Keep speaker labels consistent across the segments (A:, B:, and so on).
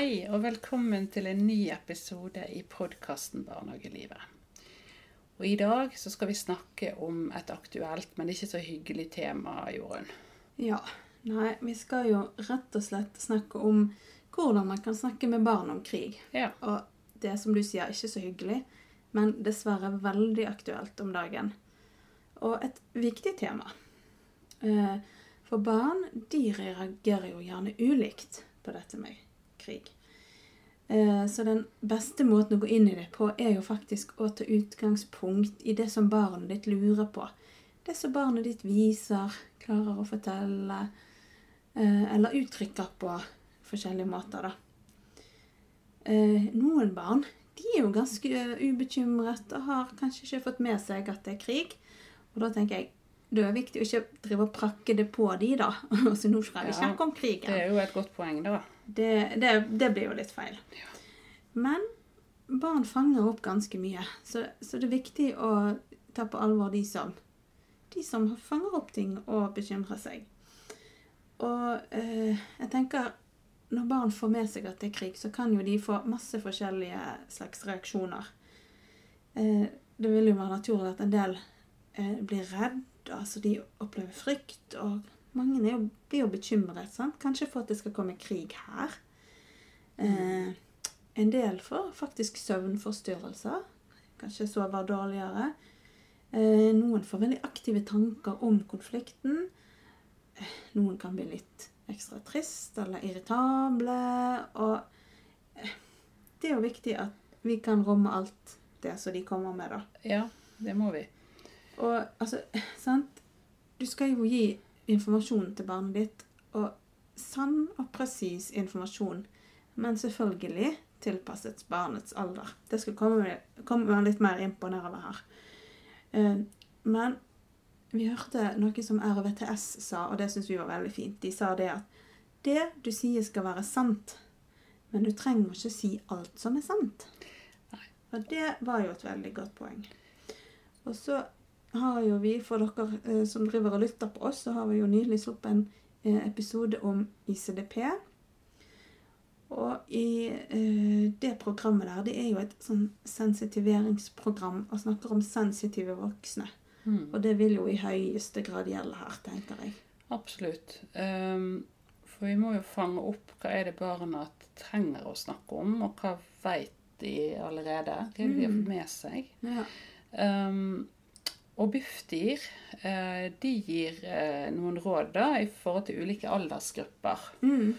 A: Hei, og velkommen til en ny episode i podkasten Barnehagelivet. Og I dag så skal vi snakke om et aktuelt, men ikke så hyggelig tema, Jorunn.
B: Ja. Nei, vi skal jo rett og slett snakke om hvordan man kan snakke med barn om krig.
A: Ja.
B: Og det er som du sier, ikke så hyggelig, men dessverre veldig aktuelt om dagen. Og et viktig tema. Eh, For barn de reagerer jo gjerne ulikt på dette med krig. Eh, Så den beste måten å gå inn i det på, er jo faktisk å ta utgangspunkt i det som barnet ditt lurer på. Det som barnet ditt viser, klarer å fortelle, eh, eller uttrykker på forskjellige måter, da. Noen barn de er jo ganske ubekymret og har kanskje ikke fått med seg at det er krig. Og da tenker jeg det er viktig å ikke drive og prakke det på de da. Så nå skal vi snakke om krigen.
A: Det er jo et godt poeng, da.
B: Det, det, det blir jo litt feil. Men barn fanger opp ganske mye, så, så det er viktig å ta på alvor de som, de som fanger opp ting og bekymrer seg. Og eh, jeg tenker når barn får med seg at det er krig, så kan jo de få masse forskjellige slags reaksjoner. Eh, det vil jo være naturlig at en del blir redd, altså de opplever frykt, og mange jo, blir jo bekymret, sant? kanskje for at det skal komme krig her. Eh, en del får faktisk søvnforstyrrelser, kanskje sover dårligere. Eh, noen får veldig aktive tanker om konflikten. Eh, Noen kan bli litt ekstra trist eller irritable. Og eh, det er jo viktig at vi kan romme alt det som de kommer med, da.
A: Ja, det må vi.
B: Og altså, sant Du skal jo gi informasjon til barnet ditt, og sann og presis informasjon, men selvfølgelig tilpasset barnets alder. Det skal komme, komme litt mer inn på nedover her. Eh, Men vi hørte noe som RVTS sa, og det syns vi var veldig fint. De sa det at det du sier skal være sant, men du trenger ikke si alt som er sant. Og det var jo et veldig godt poeng. Og så har jo vi, for dere eh, som driver og lytter på oss, så har vi jo nylig sluppet en eh, episode om ICDP. Og i eh, det programmet der, det er jo et sånn sensitiveringsprogram og snakker om sensitive voksne.
A: Mm.
B: Og det vil jo i høyeste grad gjelde her, tenker jeg.
A: Absolutt. Um, for vi må jo fange opp hva er det barna trenger å snakke om, og hva vet de allerede. Hva de har fått med seg.
B: Ja.
A: Ehm, og Bufdir eh, de gir eh, noen råd da, i forhold til ulike aldersgrupper.
B: Mm.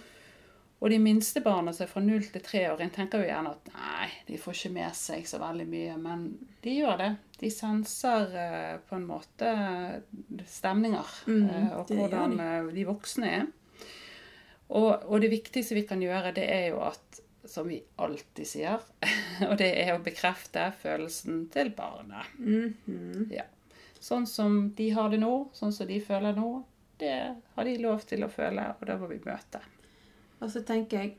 A: Og de minste barna som er fra 0 til 3 år, en tenker jo gjerne at nei, de får ikke med seg så veldig mye. Men de gjør det. De senser eh, på en måte stemninger.
B: Mm,
A: og hvordan
B: de.
A: de voksne er. Og, og det viktigste vi kan gjøre, det er jo at som vi alltid sier, og det er å bekrefte følelsen til barnet.
B: Mhm.
A: Ja. Sånn som de har det nå, sånn som de føler nå, det har de lov til å føle, og det må vi møte.
B: Og så tenker jeg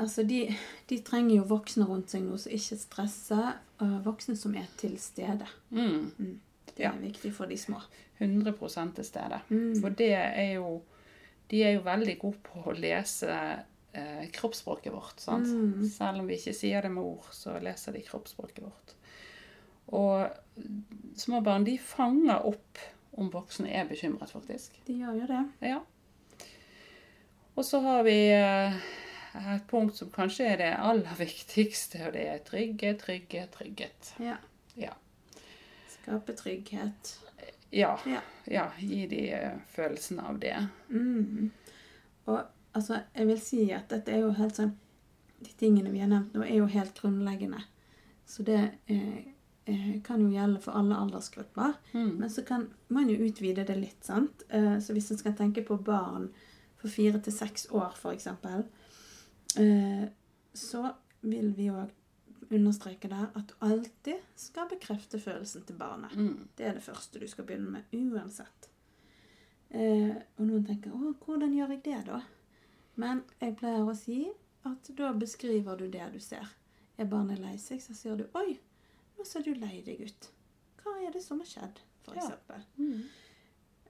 B: Altså, de, de trenger jo voksne rundt seg nå som ikke stresser, voksne som er til stede.
A: Mm.
B: Det
A: Ja.
B: er viktig for de små.
A: 100 til stede.
B: Mm.
A: For det er jo De er jo veldig gode på å lese eh, kroppsspråket vårt. Sant?
B: Mm.
A: Selv om vi ikke sier det med ord, så leser de kroppsspråket vårt. Og små barn de fanger opp om voksne er bekymret, faktisk.
B: De gjør jo det.
A: Ja. Og så har vi eh, et punkt som kanskje er det aller viktigste, og det er trygghet, trygghet, trygghet.
B: Ja.
A: Ja.
B: Skape trygghet.
A: Ja,
B: Ja.
A: ja gi de eh, følelsen av det.
B: Mm. Og altså, jeg vil si at dette er jo helt sånn De tingene vi har nevnt nå, er jo helt grunnleggende. Så det er eh, kan jo gjelde for alle aldersgrupper.
A: Mm.
B: Men så kan man jo utvide det litt, sant. Eh, så hvis en skal tenke på barn for fire til seks år, f.eks., eh, så vil vi jo understreke der at du alltid skal bekrefte følelsen til barnet.
A: Mm.
B: Det er det første du skal begynne med, uansett. Eh, og noen tenker 'Å, hvordan gjør jeg det, da?' Men jeg pleier å si at da beskriver du det du ser. Er barnet lei seg, så sier du 'Oi, nå er du lei deg ut'. Hva er det som har skjedd, for
A: Ja. Mm.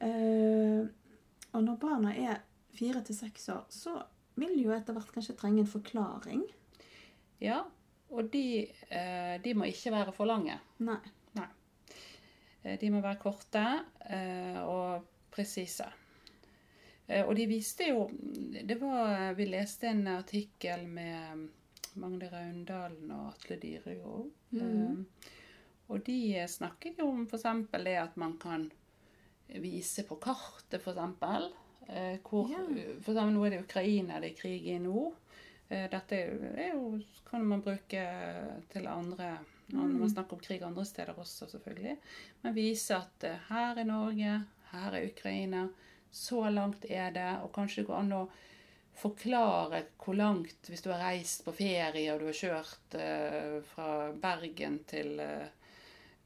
B: Uh, og når barna er fire til seks år, så vil jo etter hvert kanskje trenge en forklaring.
A: Ja, og de, eh, de må ikke være for lange.
B: Nei.
A: Nei. De må være korte eh, og presise. Eh, Og de viste jo det var, Vi leste en artikkel med Magne Raundalen og Atle Dyregård.
B: Mm.
A: Eh, Og de snakker jo om f.eks. det at man kan vise på kartet, f.eks. Eh, hvor,
B: Ja.
A: For eksempel, nå er det Ukraina det er krig i nå. Eh, Dette er jo- kan man bruke til andre når man snakker om krig andre steder også, selvfølgelig. Men vise at eh, her er Norge, her er Ukraina, så langt er det. Og kanskje det går an å forklare hvor langt, hvis du har reist på ferie og du har kjørt eh, fra Bergen til eh,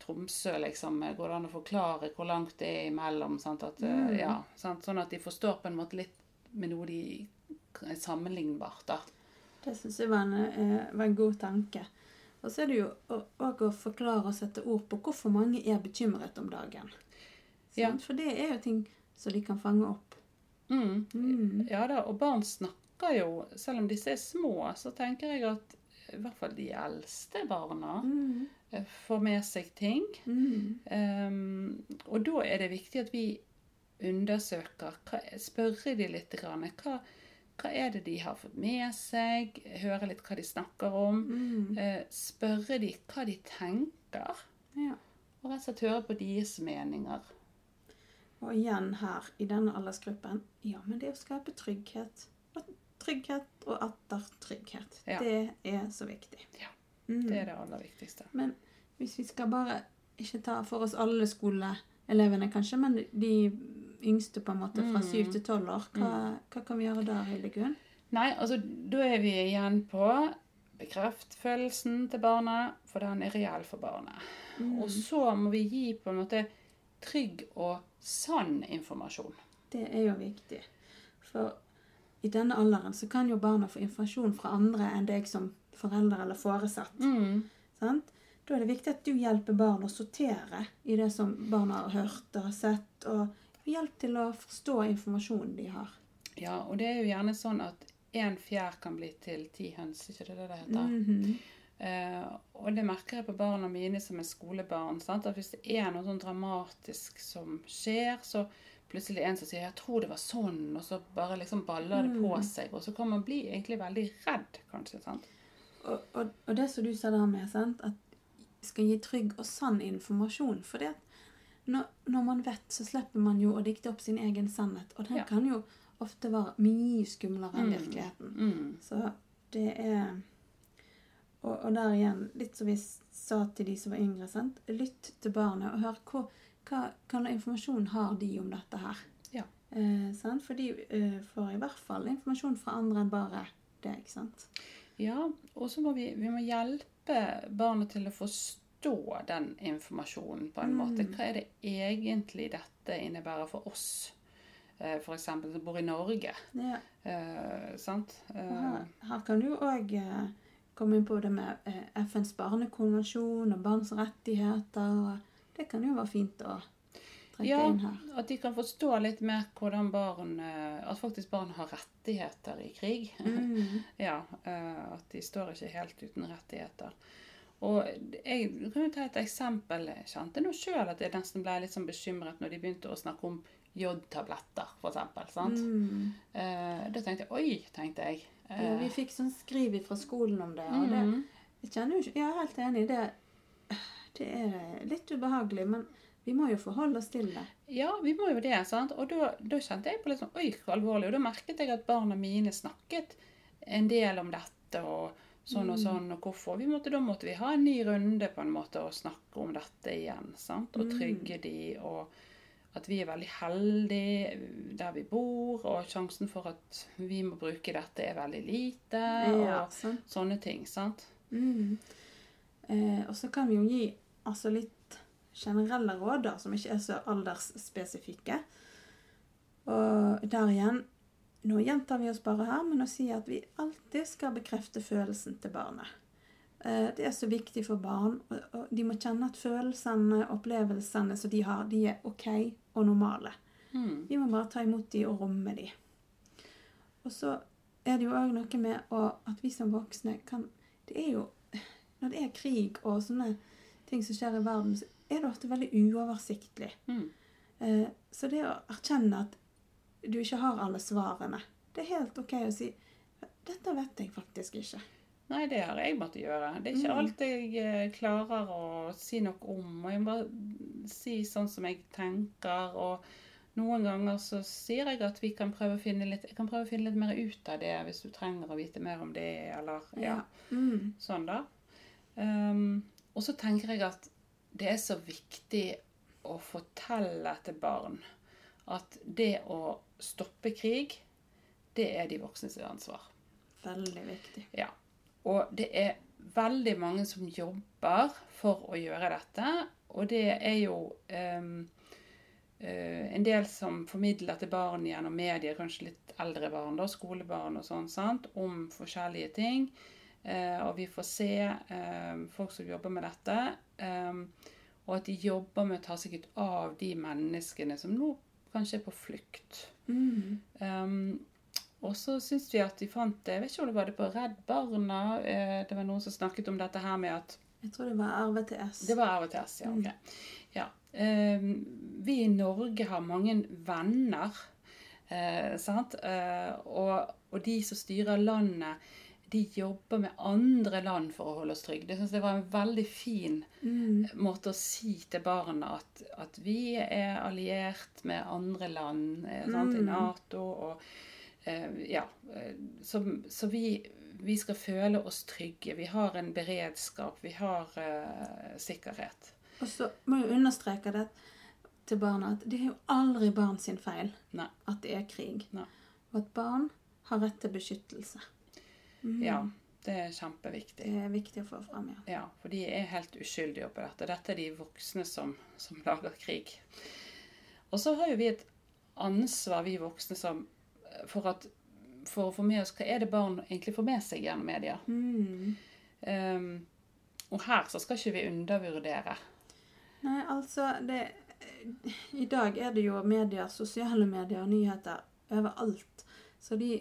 A: Tromsø, liksom, går det an å forklare hvor langt det er imellom? Sant? At, eh,
B: Mm.
A: ja, sant? Sånn at de forstår på en måte litt med noe de er sammenlignbart. da.
B: Det syns jeg var en, eh, var en god tanke. Og så er det jo òg å forklare og sette ord på hvorfor mange er bekymret om dagen.
A: Ja.
B: For det er jo ting som de kan fange opp.
A: Mm.
B: Mm.
A: Ja da, og barn snakker jo, selv om disse er små, så tenker jeg at i hvert fall de eldste barna
B: Mm.
A: får med seg ting.
B: Mm.
A: Um, og da er det viktig at vi undersøker, hva, spørre de litt, grann, hva, hva er det de har fått med seg, høre litt hva de snakker om, eh, spørre de hva de tenker,
B: Ja.
A: og rett og slett høre på deres meninger.
B: Og igjen her i denne aldersgruppen ja, men det å skape trygghet. Og trygghet og atter trygghet.
A: Ja.
B: Det er så viktig.
A: Ja,
B: Mm.
A: Det er det aller viktigste.
B: Men hvis vi skal bare ikke ta for oss alle skoleelevene, kanskje, men de yngste på en måte fra
A: Mm.
B: syv til tolv år, hva, hva kan vi gjøre da, Hildegunn?
A: Nei, altså da er vi igjen på bekreft følelsen til barnet, for den er reell for barnet.
B: Mm.
A: Og så må vi gi på en måte trygg og sann informasjon.
B: Det er jo viktig. For i denne alderen så kan jo barna få informasjon fra andre enn deg som forelder eller foresatt.
A: Mm.
B: Sant? Da er det viktig at du hjelper barn å sortere i det som barna har hørt og sett, og hjelp til å forstå informasjonen de har.
A: Ja, og det er jo gjerne sånn at én fjær kan bli til ti høns, ikke det det heter?
B: Mhm.
A: Eh, og det merker jeg på barna mine som er skolebarn. Sant? At hvis det er noe sånn dramatisk som skjer, så plutselig en som sier 'jeg tror det var sånn', og så bare liksom baller det på
B: Mm.
A: seg. Og så kan man bli egentlig veldig redd, kanskje. sant?
B: Og, og, og det som du sa der med, sant? at skal gi trygg og sann informasjon. For det når, når man vet, så slipper man jo å dikte opp sin egen sannhet. Og den
A: Ja.
B: kan jo ofte være mye skumlere enn
A: Mm.
B: virkeligheten.
A: Mm.
B: Så det er og, og der igjen, litt som vi sa til de som var yngre, sant? lytt til barnet og hør hva, hva, hva informasjon har de om dette her.
A: Ja.
B: Eh, sant? For de eh, får i hvert fall informasjon fra andre enn bare deg. sant?
A: Ja, og så må vi, vi må hjelpe barnet til å forstå den informasjonen på en
B: Mm.
A: måte. Hva er det egentlig dette innebærer for oss, F.eks. for eksempel, som bor i Norge?
B: Ja.
A: Eh, sant? Eh,
B: Her, her kan du òg eh, komme inn på det med eh, FNs barnekonvensjon og barns rettigheter. Det kan jo være fint å trekke
A: Ja.
B: inn her.
A: at de kan forstå litt mer hvordan barn eh, At faktisk barn har rettigheter i krig.
B: Mm.
A: Ja, eh, at de står ikke helt uten rettigheter. Og jeg kan jo ta et eksempel. Jeg kjente nå sjøl at jeg nesten ble litt sånn bekymret når de begynte å snakke om jodtabletter, f.eks.
B: Mm.
A: Eh, da tenkte jeg Oi, tenkte jeg.
B: Ja, vi fikk sånn skriv fra skolen om det, og det
A: Mhm.
B: jeg kjenner jo ikke, Jeg er helt enig. Det, det er litt ubehagelig, men vi må jo forholde oss til det.
A: Ja, vi må jo det. sant? Og da, da kjente jeg på litt sånn Oi, hvor alvorlig. Og da merket jeg at barna mine snakket en del om dette og sånn og
B: Mm.
A: sånn, og hvorfor. Vi måtte, da måtte vi ha en ny runde på en måte og snakke om dette igjen. sant? Og
B: Mm.
A: trygge de, og at vi er veldig heldige der vi bor, og sjansen for at vi må bruke dette, er veldig lite,
B: Ja,
A: og
B: sant?
A: sånne ting. sant?
B: Mm. Eh, og så kan vi jo gi altså litt generelle råd da, som ikke er så aldersspesifikke. Og der igjen Nå gjentar vi oss bare her, men å si at vi alltid skal bekrefte følelsen til barnet. Eh, det er så viktig for barn. Og, og de må kjenne at følelsene, opplevelsene som de har, de er OK og normale.
A: Mm.
B: Vi må bare ta imot de og romme de. Og så er det jo òg noe med å, at vi som voksne kan Det er jo Når det er krig og sånne ting som skjer i verden, så er det ofte veldig uoversiktlig.
A: Mm.
B: Eh, så det å erkjenne at du ikke har alle svarene Det er helt OK å si Dette vet jeg faktisk ikke.
A: Nei, det har jeg måttet gjøre. Det er ikke
B: Mm.
A: alt jeg eh, klarer å si noe om. Og jeg må bare si sånn som jeg tenker. Og noen ganger så sier jeg at vi kan prøve å finne litt, jeg kan prøve å finne litt mer ut av det hvis du trenger å vite mer om det, eller ja,
B: Mm.
A: sånn da. Um, og så tenker jeg at det er så viktig å fortelle til barn at det å stoppe krig, det er de voksnes ansvar.
B: Veldig viktig.
A: Ja. Og det er veldig mange som jobber for å gjøre dette. Og det er jo um, uh, en del som formidler til barn gjennom medier, kanskje litt eldre barn, da, skolebarn og sånn, sant, om forskjellige ting. Uh, og vi får se uh, folk som jobber med dette, Um, og at de jobber med å ta seg ut av de menneskene som nå kanskje er på flukt.
B: Mm.
A: Um, og så syns vi at vi fant det Jeg vet ikke om det var det på Redd Barna. eh, det var noen som snakket om dette her med at
B: Jeg tror det var RVTS.
A: Det var RVTS, ja. ok. Ja. Um, vi i Norge har mange venner, eh, sant? Eh, og, og de som styrer landet, de jobber med andre land for å holde oss trygge. Det synes jeg var en veldig fin
B: Mm.
A: måte å si til barna at, at vi er alliert med andre land sant, i
B: Mm.
A: Nato. og ja, eh, så, så vi, vi skal føle oss trygge. Vi har en beredskap. Vi har uh, sikkerhet.
B: Og så må jeg understreke det til barna at det er jo aldri barn sin feil
A: Nei.
B: at det er krig.
A: Nei.
B: Og at barn har rett til beskyttelse. Mm.
A: Ja, det er kjempeviktig.
B: Det er viktig å få fram, ja.
A: Ja, for de er helt uskyldige oppi dette. Dette er de voksne som, som lager krig. Og så har jo vi et ansvar, vi voksne, som, for, at, for å få med oss hva er det barn egentlig får med seg gjennom media.
B: Mm.
A: Um, og her så skal ikke vi undervurdere.
B: Nei, altså det, I dag er det jo medier, sosiale medier og nyheter overalt. Så de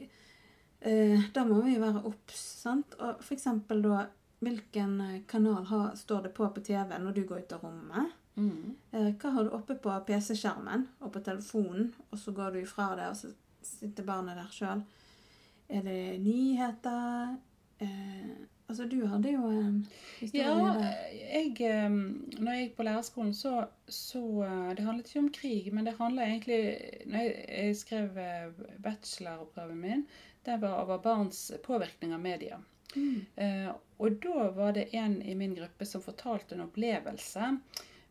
B: eh, Da må vi være obs, sant? Og for eksempel da Hvilken kanal har, står det på på TV når du går ut av rommet?
A: Mm.
B: Eh, hva har du oppe på PC-skjermen og på telefonen, og så går du ifra det, og så sitter barnet der sjøl? Er det nyheter? Eh, altså, du hadde jo en historie
A: Ja, jeg, um, når jeg gikk på lærerskolen, så, så Det handlet ikke om krig, men det handla egentlig Når jeg, jeg skrev bacheloroppgaven min, det var over barns påvirkning av media.
B: Mm.
A: Eh, og da var det en i min gruppe som fortalte en opplevelse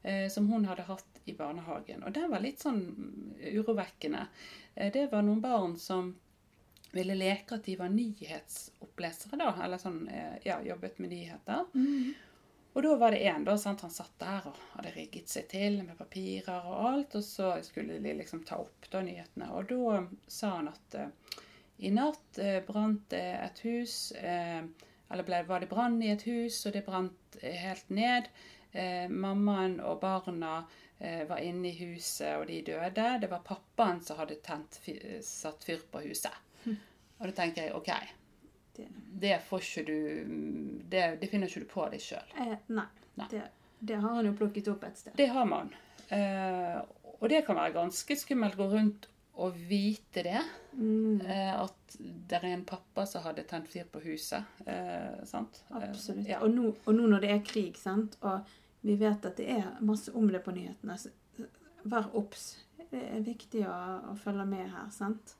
A: eh, som hun hadde hatt i barnehagen. Og den var litt sånn urovekkende. Eh, det var noen barn som ville leke at de var nyhetsopplesere, da. Eller sånn, eh, ja, jobbet med nyheter.
B: Mm.
A: Og da var det en da, sant, han satt der og hadde rigget seg til med papirer og alt, og så skulle de liksom ta opp da nyhetene. Og da sa han at eh, i natt eh, brant et hus, eh, eller ble, var det brann i et hus, og det brant eh, helt ned. Eh, mammaen og barna eh, var inne i huset, og de døde. Det var pappaen som hadde tent, satt fyr på huset. Og da tenker jeg, ok,
B: Det,
A: det får ikke du Det, det finner ikke du på deg sjøl.
B: eh, nei.
A: Nei.
B: Det, det har han jo plukket opp et sted.
A: Det har man. Eh, og det kan være ganske skummelt å gå rundt og vite det.
B: Mm.
A: Eh, at det er en pappa som hadde tent fyr på huset. Eh, sant? Eh,
B: Absolutt.
A: ja.
B: Og, nå, og nå når det er krig, sant, og vi vet at det er masse om det på nyhetene, så vær obs. Det er viktig å, å følge med her, sant.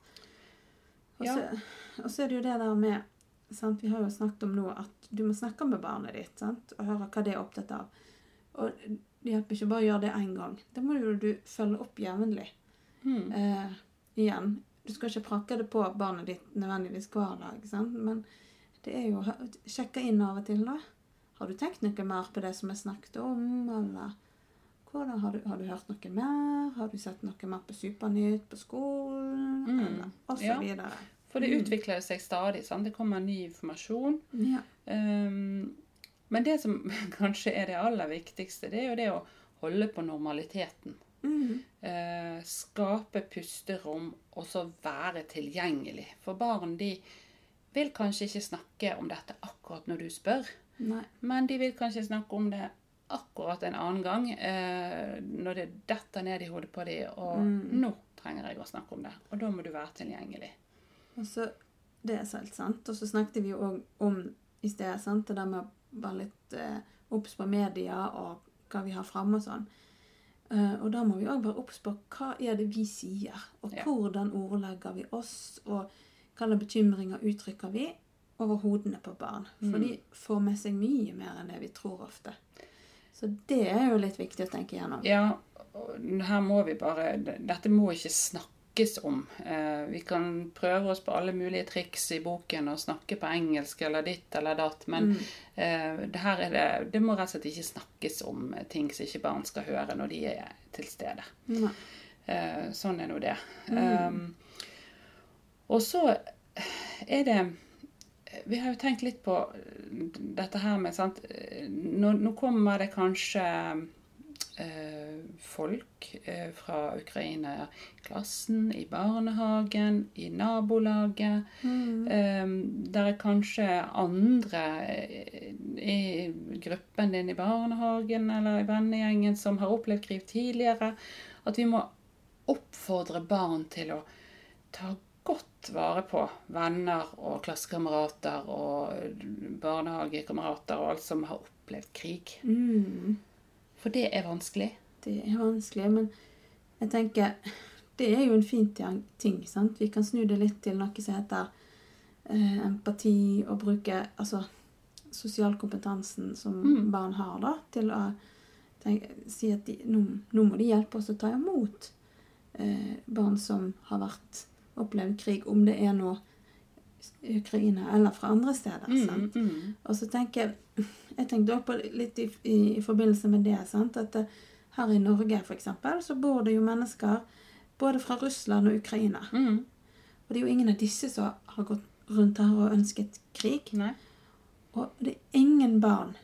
B: Og så, ja. er det jo det der med sant? Vi har jo snakket om nå at du må snakke med barnet ditt sant? og høre hva det er opptatt av. Og det hjelper ikke bare å gjøre det én gang. Det må jo du følge opp jevnlig.
A: Hmm.
B: Eh, igjen, du skal ikke prakke det på barnet ditt nødvendigvis hver dag, sant? men det er jo å sjekke inn av og til, da. Har du tenkt noe mer på det som vi snakket om, eller hvordan, har, du, har du hørt noe mer? Har du sett noe mer på Supernytt på skolen?
A: Mm,
B: Eller og så
A: ja.
B: videre.
A: For det
B: Mm.
A: utvikler seg stadig. Sant? Det kommer ny informasjon.
B: Ja.
A: Um, men det som kanskje er det aller viktigste, det er jo det å holde på normaliteten.
B: Mm.
A: Uh, skape pusterom og så være tilgjengelig. For barn de vil kanskje ikke snakke om dette akkurat når du spør,
B: Nei.
A: men de vil kanskje snakke om det akkurat en annen gang eh, når det detter ned i hodet på dem, og
B: Mm.
A: nå trenger jeg å snakke om det. Og da må du være tilgjengelig.
B: Og så, Det er så helt sant. Og så snakket vi jo òg om i sted sant? det der med å være litt eh, obs på media og hva vi har framme og sånn. Eh, og da må vi òg være obs på hva er det vi sier, og
A: Ja.
B: hvordan ordlegger vi oss, og slags bekymringer uttrykker vi over hodene på barn. For
A: Mm.
B: de får med seg mye mer enn det vi tror ofte. Så det er jo litt viktig å tenke gjennom.
A: Ja, her må vi bare Dette må ikke snakkes om. Eh, vi kan prøve oss på alle mulige triks i boken og snakke på engelsk eller ditt eller datt, men
B: Mm.
A: eh, det her er det Det må rett og slett ikke snakkes om ting som ikke barn skal høre når de er til stede. Eh, sånn er nå det.
B: Mm.
A: Um, og så er det Vi har jo tenkt litt på dette her med sant? Nå, nå kommer det kanskje eh, folk eh, fra Ukraina i klassen, i barnehagen, i nabolaget.
B: Mm.
A: Eh, der er kanskje andre eh, i gruppen din i barnehagen eller i vennegjengen som har opplevd krig tidligere. At vi må oppfordre barn til å ta godt vare på venner og klassekamerater og barnehagekamerater og alt som har opplevd krig.
B: Mm.
A: For det er vanskelig.
B: Det er vanskelig, men jeg tenker det er jo en fin ting. ting, sant? Vi kan snu det litt til noe som heter eh, empati, og bruke altså sosialkompetansen som
A: Mm.
B: barn har, da, til å tenke, si at de, nå, nå må de hjelpe oss å ta imot eh, barn som har vært opplevd krig, om det er nå Ukraina eller fra andre steder.
A: Mm, mm.
B: Og så tenker jeg Jeg tenkte også på litt i, i, i forbindelse med det. sant? At det, her i Norge eksempel, så bor det jo mennesker både fra Russland og Ukraina.
A: Mm.
B: Og det er jo ingen av disse som har gått rundt her og ønsket krig.
A: Nei.
B: Og det er ingen barn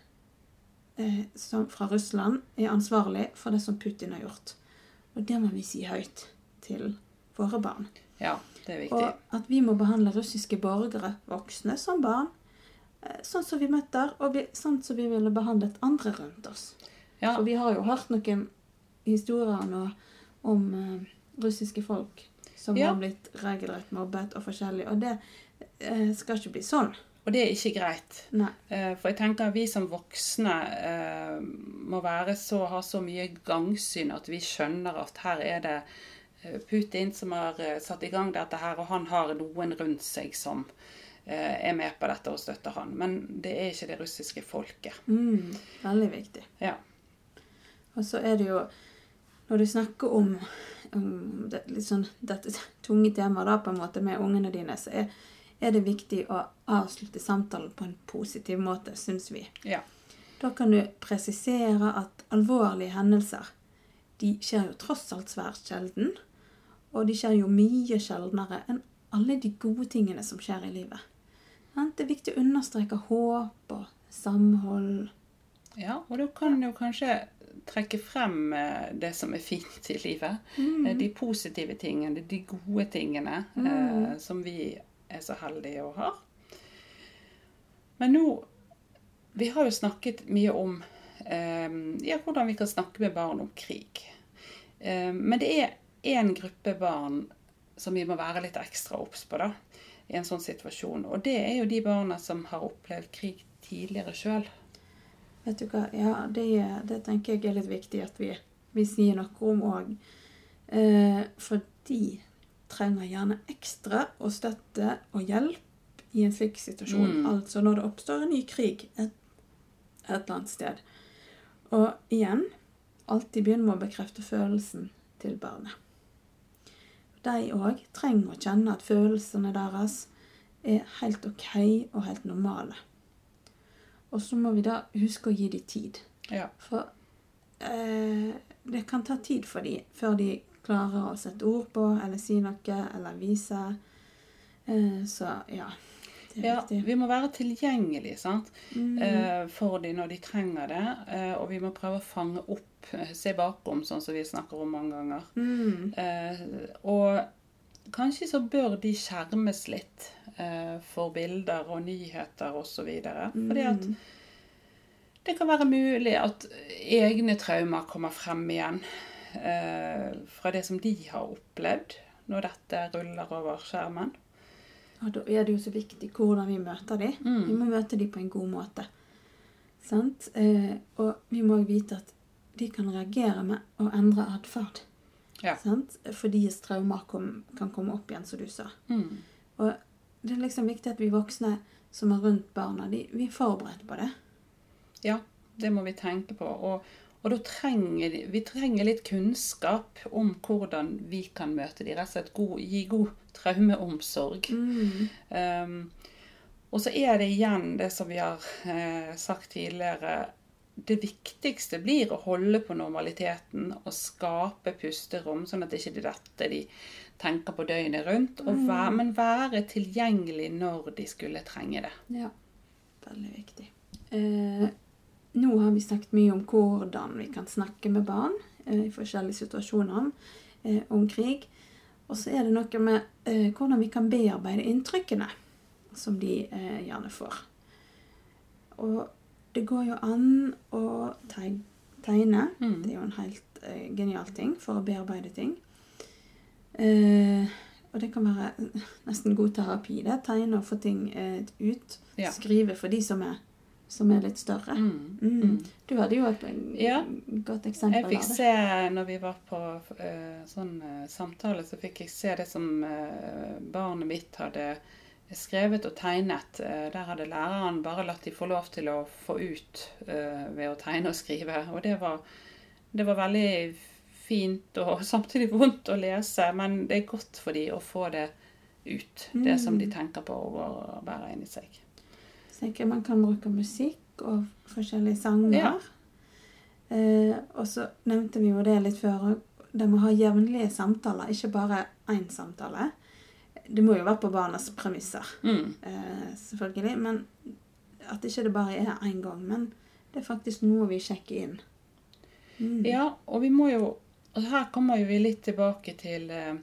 B: eh, som fra Russland er ansvarlig for det som Putin har gjort. Og det må vi si høyt til våre barn.
A: Ja, det er viktig.
B: Og at vi må behandle russiske borgere, voksne, som barn. eh, Sånn som vi møter, og vi, sånn som vi ville behandlet andre rundt oss.
A: Ja,
B: For vi har jo hørt noen historier nå om uh, russiske folk som
A: Ja.
B: har blitt regelrett mobbet og forskjellig. Og det uh, skal ikke bli sånn.
A: og det er ikke greit.
B: Nei.
A: Uh, For jeg tenker at vi som voksne må være så, ha så mye gangsyn at vi skjønner at her er det Putin som har eh, satt i gang dette her, og han har noen rundt seg som eh, er med på dette og støtter han. Men det er ikke det russiske folket.
B: Mm, veldig viktig.
A: Ja.
B: Og så er det jo Når du snakker om, om det, sånn, dette tunge temaet da, på en måte med ungene dine, så er, er det viktig å avslutte samtalen på en positiv måte, syns vi.
A: Ja.
B: Da kan du presisere at alvorlige hendelser de skjer jo tross alt svært sjelden. Og de skjer jo mye sjeldnere enn alle de gode tingene som skjer i livet. Det er viktig å understreke håp og samhold.
A: ja. Og da kan jo kanskje trekke frem eh, det som er fint i livet. Mm. De positive tingene, de gode tingene eh, som vi er så heldige å ha. Men nå Vi har jo snakket mye om eh, ja, hvordan vi kan snakke med barn om krig. Eh, men det er én gruppe barn som vi må være litt ekstra obs på da, i en sånn situasjon. Og det er jo de barna som har opplevd krig tidligere sjøl.
B: Vet du hva, ja, det, det tenker jeg er litt viktig at vi, vi sier noe om òg. Eh, for de trenger gjerne ekstra og støtte og hjelp i en slik situasjon.
A: Mm.
B: Altså når det oppstår en ny krig et, et eller annet sted. Og igjen, alltid begynn med å bekrefte følelsen til barnet. De òg trenger å kjenne at følelsene deres er helt OK og helt normale. Og så må vi da huske å gi dem tid.
A: Ja.
B: For eh, det kan ta tid for dem før de klarer å sette ord på eller si noe eller vise. Eh, så ja.
A: Ja, vi må være tilgjengelige sant?
B: Mm.
A: eh, for dem når de trenger det. eh, og vi må prøve å fange opp, eh, se bakom, sånn som vi snakker om mange ganger.
B: Mm.
A: Og kanskje så bør de skjermes litt for bilder og nyheter osv. Fordi at
B: Mm.
A: det kan være mulig at egne traumer kommer frem igjen eh, fra det som de har opplevd når dette ruller over skjermen.
B: Og da er det jo så viktig hvordan vi møter dem.
A: Mm.
B: Vi må møte dem på en god måte. Sant? Eh, og vi må vite at de kan reagere med å endre atferd.
A: Ja.
B: Fordi traumer kom, kan komme opp igjen, som du sa.
A: Mm.
B: Og det er liksom viktig at vi voksne som er rundt barna, de, vi er forberedt på det.
A: Ja, det må vi tenke på. Og, og da trenger vi trenger litt kunnskap om hvordan vi kan møte dem. rett og slett god, gi god traumeomsorg.
B: Mm.
A: Um, og så er det igjen det som vi har eh, sagt tidligere. Det viktigste blir å holde på normaliteten og skape pusterom, sånn at det ikke er dette de tenker på døgnet rundt. Og være, men være tilgjengelig når de skulle trenge det.
B: Ja, veldig viktig. Eh, nå har vi snakket mye om hvordan vi kan snakke med barn eh, i forskjellige situasjoner eh, om krig. Og så er det noe med eh, hvordan vi kan bearbeide inntrykkene som de eh, gjerne får. Og det går jo an å tegne.
A: Mm.
B: Det er jo en helt eh, genial ting for å bearbeide ting. Eh, og det kan være nesten god terapi. det, Tegne og få ting eh, ut.
A: Ja.
B: Skrive for de som er, som er litt større.
A: Mm.
B: Mm.
A: Mm.
B: Du hadde jo et
A: Ja.
B: godt eksempel
A: Jeg fikk se, når vi var på uh, sånn uh, samtale, så fikk jeg se det som uh, barnet mitt hadde skrevet og tegnet. Der hadde læreren bare latt de få lov til å få ut ved å tegne og skrive. Og det var, det var veldig fint og samtidig vondt å lese, men det er godt for de å få det ut. Det som de tenker på og bærer inni seg.
B: Tenker jeg man kan bruke musikk og forskjellige sanger.
A: Ja.
B: Eh, og så nevnte vi jo det litt før. òg. Det må ha jevnlige samtaler, ikke bare én samtale. Det må jo være på barnas premisser,
A: Mm.
B: eh, selvfølgelig. Men at ikke det bare er én gang. Men det er faktisk noe vi sjekker inn. Mm.
A: Ja, og vi må jo og Her kommer vi litt tilbake til eh,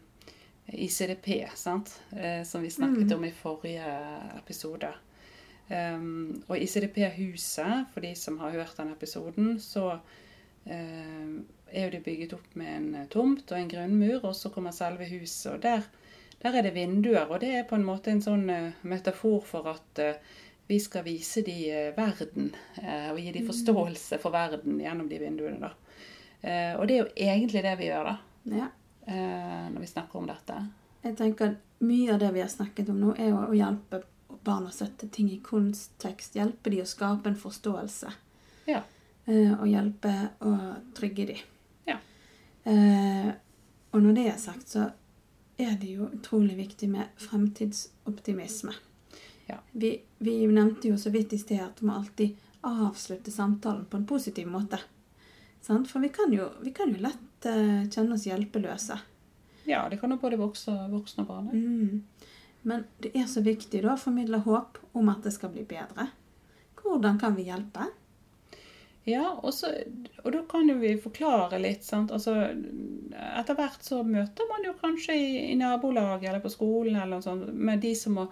A: ICDP, sant? Eh, som vi snakket
B: Mm.
A: om i forrige episode. Um, og ICDP-huset, for de som har hørt den episoden, så um, er jo det bygget opp med en eh, tomt og en grunnmur, og så kommer selve huset. Og der, der er det vinduer, og det er på en måte en sånn uh, metafor for at uh, vi skal vise de uh, verden, og gi de forståelse for verden gjennom de vinduene. da. Og det er jo egentlig det vi gjør, da,
B: Ja.
A: når vi snakker om dette.
B: Jeg tenker at Mye av det vi har snakket om nå, er jo å hjelpe barn å sette ting i kontekst. Hjelpe de å skape en forståelse.
A: Ja.
B: Eh, og hjelpe å trygge de.
A: Ja.
B: Eh, og når det er sagt, så er det jo utrolig viktig med fremtidsoptimisme.
A: Ja.
B: Vi, vi nevnte jo så vidt i sted at vi må alltid avslutte samtalen på en positiv måte. Sant? For vi kan jo, vi kan jo lett eh, kjenne oss hjelpeløse.
A: Ja, det kan jo både vokse voksne og barn.
B: Mm. Men det er så viktig da å formidle håp om at det skal bli bedre. Hvordan kan vi hjelpe?
A: Ja, og, så, og da kan jo vi forklare litt. sant? Altså, etter hvert så møter man jo kanskje i, i nabolaget eller på skolen eller noe sånt, med de som må,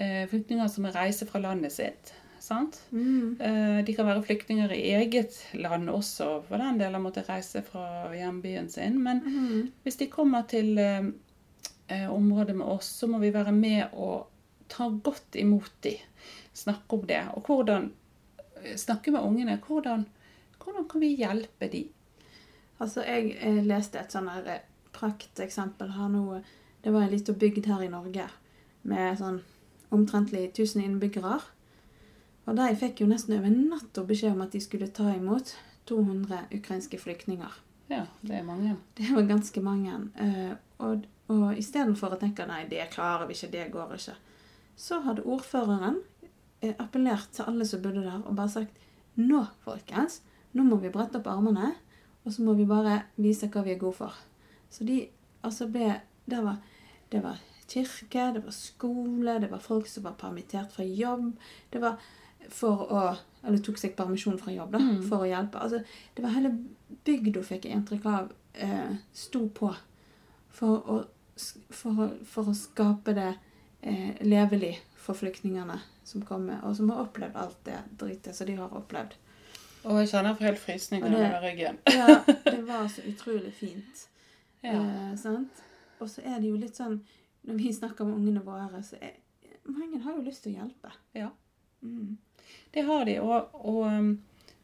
A: eh, flyktninger som må reise fra landet sitt. sant?
B: Mm.
A: Eh, de kan være flyktninger i eget land også, for den del har måtte reise fra hjembyen sin. Men
B: Mm.
A: hvis de kommer til eh, området med oss, så må vi være med og ta godt imot de. Snakke om det. Og hvordan snakke med ungene. Hvordan, hvordan kan vi hjelpe de?
B: Altså, jeg, eh, leste et sånn eh, prakteksempel her nå. Det var en liten bygd her i Norge med sånn omtrentlig 1000 innbyggere. Og de fikk jo nesten over natta beskjed om at de skulle ta imot 200 ukrainske flyktninger.
A: Ja, det er mange.
B: Det var ganske mange. eh, Og, og istedenfor å tenke nei, det klarer vi ikke, det går ikke, så hadde ordføreren eh, appellert til alle som bodde der, og bare sagt nå, folkens, nå må vi brette opp armene, og så må vi bare vise hva vi er gode for. Så de altså ble Det var, det var kirke, det var skole, det var folk som var permittert fra jobb. Det var for å Eller tok seg permisjon fra jobb, da,
A: Mm.
B: for å hjelpe. Altså, det var hele bygda, fikk jeg inntrykk av, eh, sto på for å, for, å- for å skape det eh, levelig for flyktningene som kommer, og som har opplevd alt det dritet som de har opplevd.
A: Og jeg kjenner for helt
B: frysning det-
A: ryggen.
B: Ja, det var så utrolig fint.
A: Ja.
B: Eh, sant? Og så er det jo litt sånn Når vi snakker med ungene våre, så er mange har jo lyst til å hjelpe.
A: Ja.
B: Mm.
A: Det har de. Og, og um,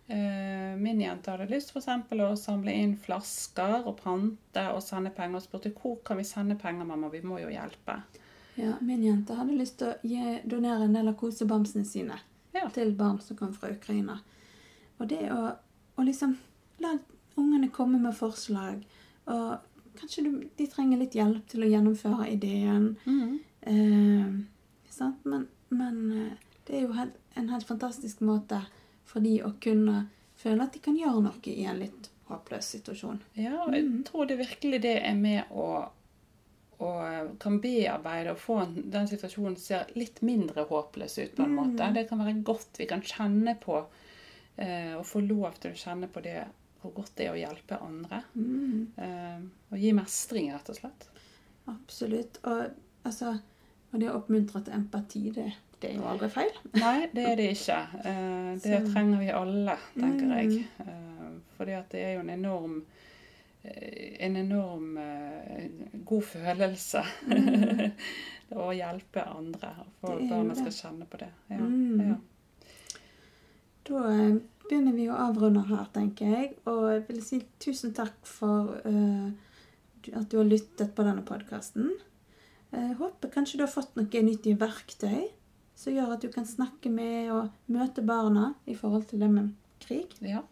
A: min jente hadde lyst for eksempel å samle inn flasker og pante og sende penger. Og spurte hvor kan vi sende penger, mamma, vi må jo hjelpe.
B: Ja, min jente hadde lyst til å gi, donere en del av kosebamsene sine
A: Ja.
B: til barn som kom fra Ukraina. Og det å, å liksom la ungene komme med forslag, og kanskje du, de trenger litt hjelp til å gjennomføre ideen.
A: Mm.
B: Eh, sant? Men, men eh, det er jo en helt fantastisk måte for de å kunne føle at de kan gjøre noe i en litt håpløs situasjon.
A: Ja, og jeg
B: Mhm.
A: tror det virkelig det er med å, å kan bearbeide og få den situasjonen ser litt mindre håpløs ut på en
B: Mm.
A: måte. Det kan være godt. Vi kan kjenne på eh, og få lov til å kjenne på det hvor godt det er å hjelpe andre.
B: Mm,
A: Eh, og gi mestring, rett og slett.
B: absolutt. Og, altså, og det å oppmuntre til empati, det, det er jo aldri feil.
A: Nei, det er det ikke. Eh, det trenger vi alle, tenker
B: Mm.
A: jeg. Eh, fordi at det er jo en enorm eh, en enorm god følelse
B: Mm.
A: å hjelpe andre. For barna skal kjenne på det. Ja.
B: Mm.
A: Ja.
B: Da begynner vi å avrunde her, tenker jeg. Og jeg vil si tusen takk for at du har lyttet på denne podkasten. Håper kanskje du har fått noen nyttige verktøy som gjør at du kan snakke med og møte barna i forhold til det med krig.
A: ja.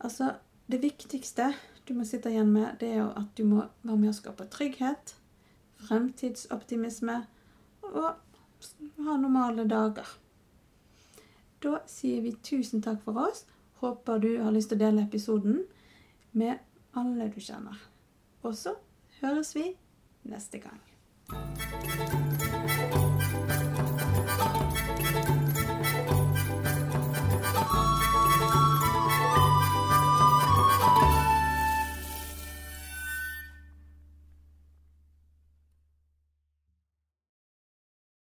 B: Altså, det viktigste du må sitte igjen med, det er jo at du må være med å skape trygghet, fremtidsoptimisme og ha normale dager. Da sier vi tusen takk for oss. Håper du har lyst til å dele episoden med alle du kjenner. Og så høres vi neste gang.